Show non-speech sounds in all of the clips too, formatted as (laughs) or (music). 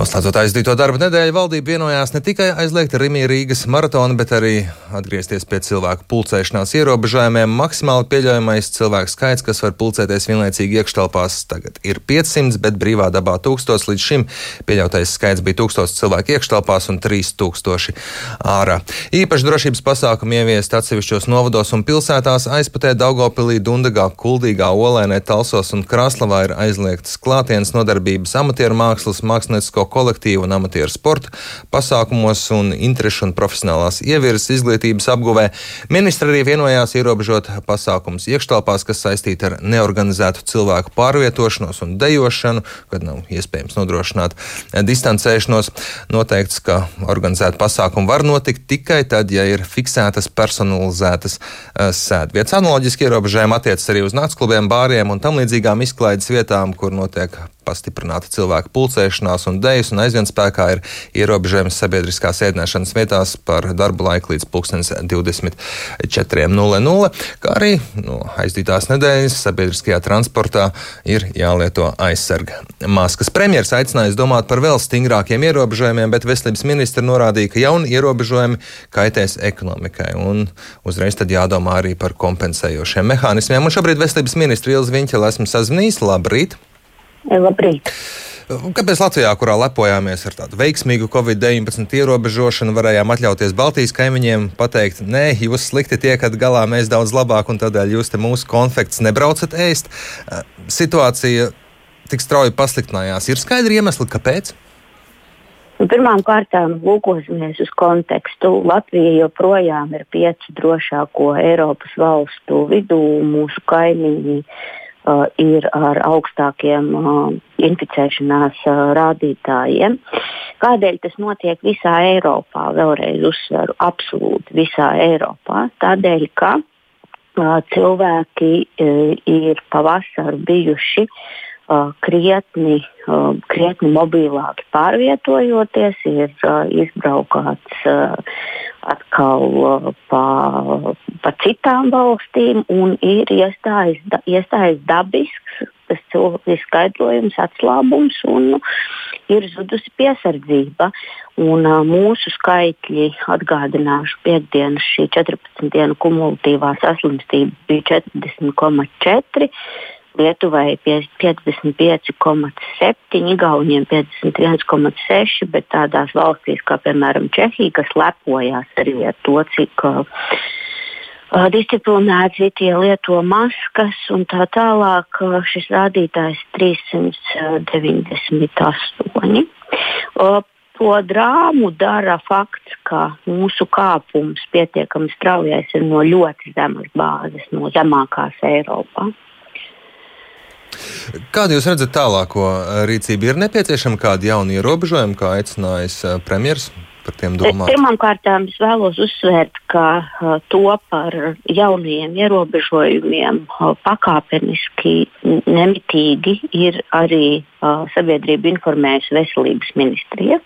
Noslēdzot aizdīto darba nedēļu, valdība vienojās ne tikai aizliegt Rimī Rīgas maratonu, bet arī atgriezties pie cilvēku pulcēšanās ierobežojumiem. Maksimāli pieļaujamais cilvēku skaits, kas var pulcēties vienlaicīgi iekštelpās, tagad ir 500, bet brīvā dabā 1000. Līdz šim pieļautais skaits bija 1000 cilvēku iekštelpās un 3000 ārā. Īpaši drošības pasākumi ieviest atsevišķos novados un pilsētās aizputē Daugopilī, Dundagā, Kuldīgā, Olēnē, Talsos un Kraslavā ir aizliegtas klātienes nodarbības amatieru mākslas, māksliniecisko kolektīvu un amatieru sporta pasākumos un interešu un profesionālās ievirzes izglītības apguvē. Ministra arī vienojās ierobežot pasākumus iekštelpās, kas saistīti ar neorganizētu cilvēku pārvietošanos un dejošanu, kad nav iespējams nodrošināt distancēšanos. Noteikts, ka organizēta pasākuma var notikt tikai tad, ja ir fiksētas personalizētas uh, sēdvietas. Analoģiski ierobežojumi attiecas arī uz naktsklubiem, bāriem un tam līdzīgām izklaides vietām, kur notiek pastiprināta cilvēku pulcēšanās un dejas, un aizvien spēkā ir ierobežojums sabiedriskās ēdināšanas vietās par darba laiku līdz 24.00, kā arī no aizdītās nedēļas sabiedriskajā transportā ir jālieto aizsarga maskas. Premjeras aicinājis domāt par vēl stingrākiem ierobežojumiem, bet veselības ministra norādīja, ka jauni ierobežojumi kaitēs ekonomikai, un uzreiz tad jādomā arī par kompensējošiem mehānismiem. Un šobrīd veselības ministra Ilza Viņķela esmu sazvanījis. Labrīt! Labrīt! Kāpēc Latvijā, kurā lepojāmies ar tādu veiksmīgu Covid-19 ierobežošanu, varējām atļauties Baltijas kaimiņiem pateikt, nē, jūs slikti tiekat galā, mēs daudz labāk, un tādēļ jūs te mūsu konfekts nebraucat ēst? Situācija tik strauji pasliktinājās. Ir skaidri iemesli, kāpēc? Nu, Pirmkārt, lūkosimies uz kontekstu. Latvija joprojām ir pieci drošāko Eiropas valstu vidū, mūsu kaimiņi uh, ir ar augstākiem uh, inficēšanās uh, rādītājiem. Kādēļ tas notiek visā Eiropā? Vēlreiz uzsveru, absolūti visā Eiropā. Tādēļ, ka uh, cilvēki uh, ir pavasarī bijuši uh, krietni, uh, krietni mobilāki pārvietojoties, ir uh, izbraukāts uh, atkal uh, pa, pa citām valstīm un ir iestājis, da, iestājis dabisks tas cilvēks skaidrojums, atslābums un ir zudusi piesardzība. Un, uh, mūsu skaitļi, atgādināšu, piekdienas šī 14 dienu kumulatīvā saslimstība bija 40,4. Lietuvai 55,7, Igauniem 51,6, bet tādās valstīs kā piemēram Čehija, kas lepojās arī ar to, cik uh, disciplinēti tie lieto maskas un tā tālāk, uh, šis rādītājs 398. Uh, to drāmu dara fakts, ka mūsu kāpums pietiekami straujais ir no ļoti zemas bāzes, no zemākās Eiropā. Kādu jūs redzat tālāko rīcību? Ir nepieciešama kāda jauna ierobežojuma, kā aicinājis premjerministrs? Pirmkārt, es vēlos uzsvērt, ka uh, to par jaunajiem ierobežojumiem uh, pakāpeniski, nemitīgi ir arī uh, sabiedrība informējusi veselības ministrija.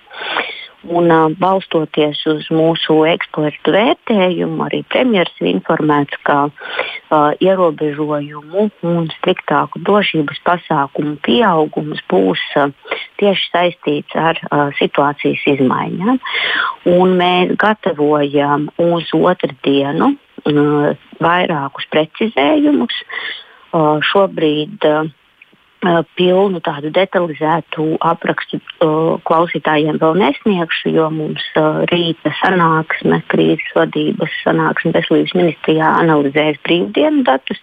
Un, balstoties uz mūsu ekspertu vērtējumu, arī premjerministrs ir informēts, ka uh, ierobežojumu un striktāku drošības pasākumu pieaugums būs uh, tieši saistīts ar uh, situācijas izmaiņām. Un mēs gatavojam uz otru dienu uh, vairākus precizējumus. Uh, šobrīd uh, pilnu tādu detalizētu aprakstu uh, klausītājiem vēl nesniegšu, jo mums uh, rīta sanāksme, krīzes vadības sanāksme veselības ministrijā analizēs brīvdienu datus.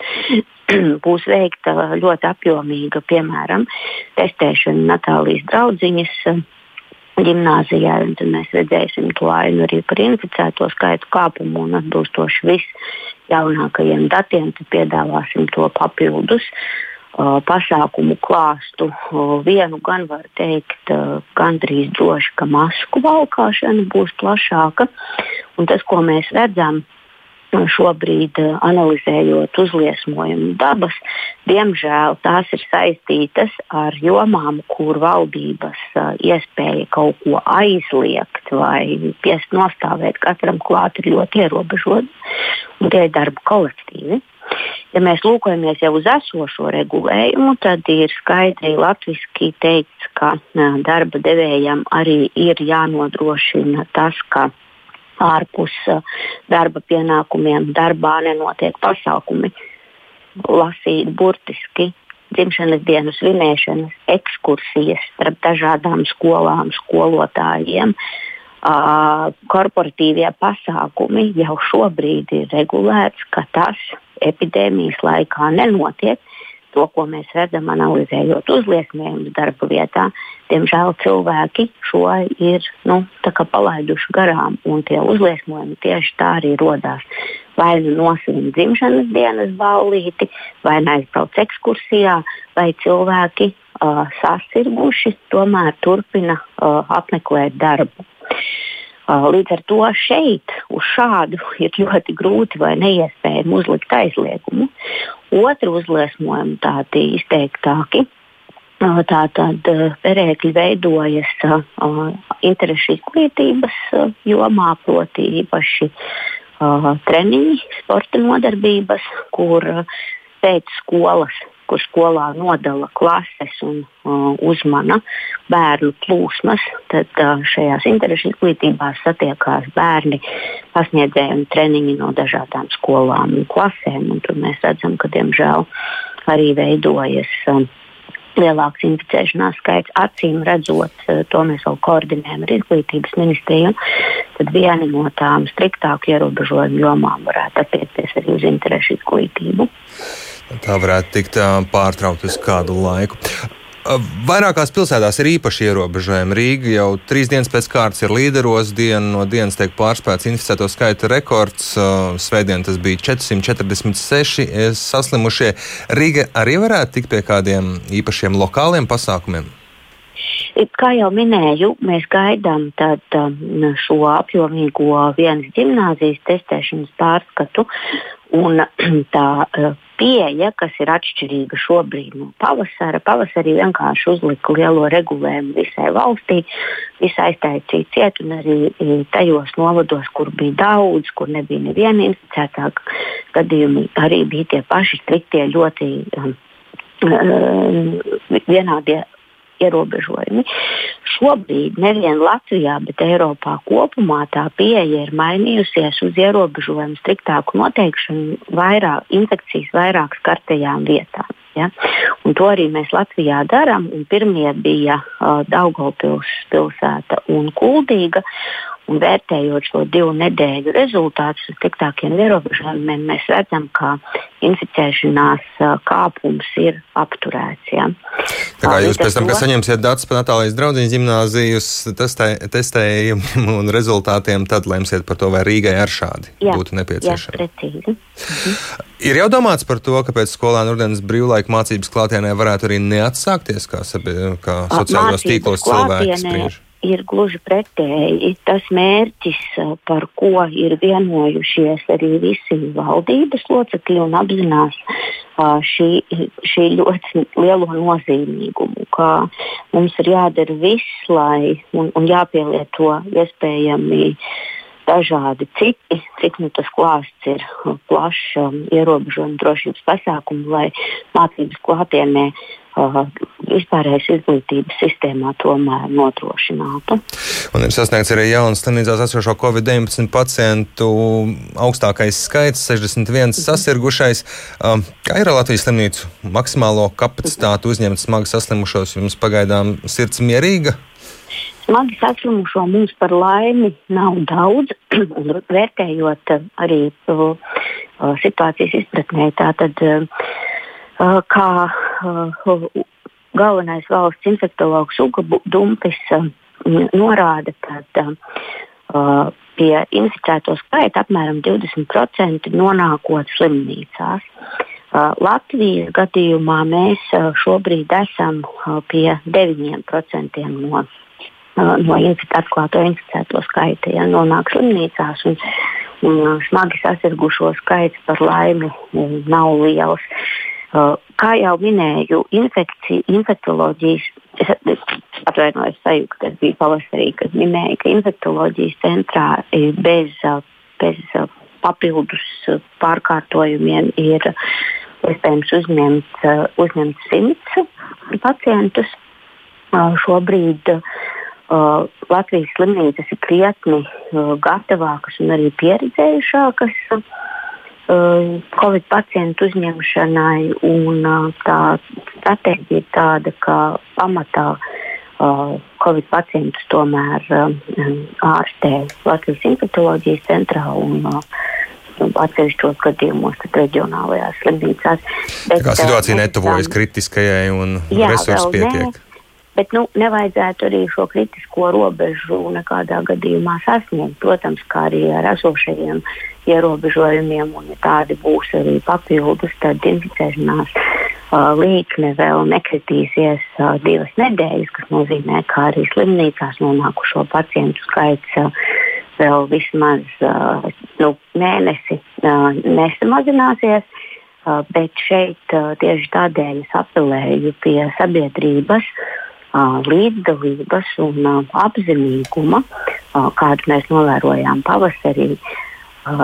(clears throat) Būs veikta ļoti apjomīga, piemēram, testēšana Natālijas draudziņas gimnājā, un tad mēs redzēsim to ainu arī par inficēto skaitu kāpumu un atbilstoši visjaunākajiem datiem, tad piedāvāsim to papildus. Uh, pasākumu klāstu. Vienu gan var teikt, gandrīz droši, ka masku valkāšana būs plašāka. Un tas, ko mēs redzam, šobrīd analizējot uzliesmojumu dabas, diemžēl tās ir saistītas ar jomām, kur valdības iespēja kaut ko aizliegt vai piest nostāvēt katram klāt ir ļoti ierobežota. Tie ir darba kolektīvi. Ja mēs lūkojamies jau uz esošo regulējumu, tad ir skaidri latviešu teikts, ka darba devējam arī ir jānodrošina tas, ka ārpus darba pienākumiem darbā nenotiek pasākumi. Lasīt burtiski dzimšanas dienu svinēšanas, ekskursijas starp dažādām skolām, skolotājiem. Uh, korporatīvie pasākumi jau šobrīd ir regulēts, ka tas epidēmijas laikā nenotiek. To, ko mēs redzam, analizējot uzliesmojumus darba vietā, diemžēl cilvēki šo ir nu, palaiduši garām, tie uzliesmojumi tieši tā arī radās. Vai nu nosūta dzimšanas dienas ballīti, vai aizbrauc ekskursijā, vai cilvēki uh, sasirguši, tomēr turpina uh, apmeklēt darbu. Līdz ar to šeit uz šādu (laughs) ir ļoti grūti vai neiespējami uzlikt aizliegumu. Otru uzliesmojumu tādi izteiktāki. Tātad perēkļi veidojas interešu izglītības jomā, proti īpaši treniņi, sporta nodarbības, kur pēc skolas kur skolā nodala klases un uh, uzmana bērnu plūsmas, tad uh, šajās interešu izglītībās satiekās bērni, pasniedzēji un treniņi no dažādām skolām un klasēm. Un tur mēs redzam, ka diemžēl arī veidojas. Uh, lielāks inficēšanās skaits, acīm redzot, uh, to mēs vēl koordinējam ar izglītības ministriju. Tad viena no tām striktāku ierobežojumu jomām varētu attiekties arī uz interešu izglītību. Tā varētu tikt pārtraukta uz kādu laiku. Vairākās pilsētās ir īpaši ierobežojumi. Rīga jau trīs dienas pēc kārtas ir līderos. Dienu no dienas tiek pārspēts inficēto skaita rekords. Svētdien tas bija 446 saslimušie. Rīga arī varētu tikt pie kādiem īpašiem lokāliem pasākumiem. Kā jau minēju, mēs gaidām tad, um, šo apjomīgo vienas gimnāzijas testēšanas pārskatu. Un (clears throat) tā uh, pieeja, kas ir atšķirīga šobrīd no pavasara. Pavasarī vienkārši uzlika lielo regulējumu visai valstī, visai aiztaicīja ciet, un arī tajos novados, kur bija daudz, kur nebija neviena inficētā gadījuma, arī bija tie paši striktie ļoti um, uh, vienādie ierobežojumi. Šobrīd nevien Latvijā, bet Eiropā kopumā tā pieeja ir mainījusies uz ierobežojumu striktāku noteikšanu vairāk infekcijas vairāk skartajām vietām. Ja? Un to arī mēs Latvijā darām. Pirmie bija uh, Daugopils pilsēta un Kuldīga. Un vērtējot šo divu nedēļu rezultātus striktākiem ierobežojumiem, mēs redzam, ka inficēšanās kāpums ir apturēts. Ja. Tā kā jūs pēc tam, kad saņemsiet datus par Natālijas draugu gimnāzijas testē, testējumu un rezultātiem, tad lemsiet par to, vai Rīgai ar šādi jā, būtu nepieciešami. Jā, precīzi. Mhm. Ir jau domāts par to, ka pēc skolēnu urdens brīvlaika mācības klātienē varētu arī neatsākties, kā, kā sociālajos tīklos cilvēki spriež ir gluži pretēji. Tas mērķis, par ko ir vienojušies arī visi valdības locekļi un apzinās šī, šī ļoti lielo nozīmīgumu, ka mums ir jādara viss, lai un, un jāpielieto iespējami dažādi citi, cik nu tas klāsts ir plašs, ierobežojumi drošības pasākumi, lai mācības klātienē uh, vispārējais izglītības sistēmā tomēr nodrošinātu. Un ir sasniegts arī jauns slimnīcās esošo Covid-19 pacientu augstākais skaits - 61 sasirgušais. Um, kā ir Latvijas slimnīcu maksimālo kapacitāti uzņemt smagi saslimušos? Jums pagaidām sirds mierīga? Smagi saslimušo mums par laimi nav daudz, (clears throat) vērtējot arī uh, situācijas izpratnē. Tātad, uh, kā uh, galvenais valsts infektologs Uga Dumpis uh, norāda, ka pie inficēto skaita apmēram 20% nonākot slimnīcās. Latvijas gadījumā mēs šobrīd esam pie 9% no, no infic atklāto inficēto skaita, ja nonāk slimnīcās. Un, un smagi sasirgušo skaits par laimi nav liels. Uh, kā jau minēju, infekcija, infektoloģijas, es atvainojos sajūta, kas bija pavasarī, kad minēja, ka infektoloģijas centrā bez, bez papildus pārkārtojumiem ir iespējams uzņemt, uzņemt simts pacientus. Šobrīd uh, Latvijas slimnīcas ir krietni uh, gatavākas un arī pieredzējušākas uh, Covid pacientu uzņemšanai. Un, uh, tā stratēģija ir tāda, ka pamatā uh, Covid pacientus tomēr uh, ārstē Latvijas infekcijas centrā un uh, atsevišķos gadījumos reģionālajās slimnīcās. Bet, Tā kā situācija netuvojas kritiskajai un resursi pietiek. Ne, Bet nu, nevajadzētu arī šo kritisko robežu nekādā gadījumā sasniegt. Protams, kā arī ar esošajiem ierobežojumiem, un ja tādi būs arī papildus, tad inficēšanās uh, līkne vēl nekritīsies uh, divas nedēļas, kas nozīmē, ka arī slimnīcās nonākušo pacientu skaits uh, vēl vismaz uh, nu, mēnesi uh, nesamazināsies. Uh, bet šeit uh, tieši tādēļ es apelēju pie sabiedrības uh, līdzdalības un apzinīguma, kādu mēs novērojām pavasarī.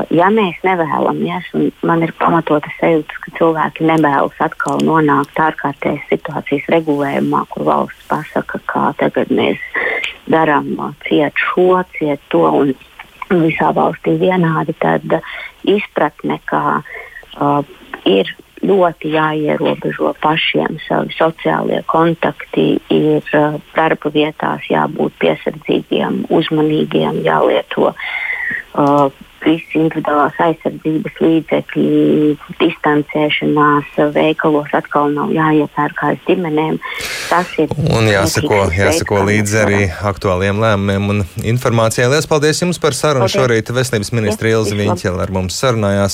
Ja mēs nevēlamies, un man ir pamatota sajūta, ka cilvēki nevēlas atkal nonākt ārkārtējas situācijas regulējumā, kur valsts pasaka, kā tagad mēs darām ciet šo, ciet to un visā valstī vienādi, tad izpratne, ka uh, ir ļoti jāierobežo pašiem savi sociālie kontakti, ir uh, darba vietās jābūt piesardzīgiem, uzmanīgiem, jālieto uh, visi individuālās aizsardzības līdzekļi, distancēšanās, veikalos atkal nav jāiepērk aiz ģimenēm. Tas ir. Un jāsako, jāsako līdzi arī aktuāliem lēmumiem un informācijai. Lielas paldies jums par sarunu. Paldies. Šorīt veselības ministra Ilza Viņķela ar mums sarunājās.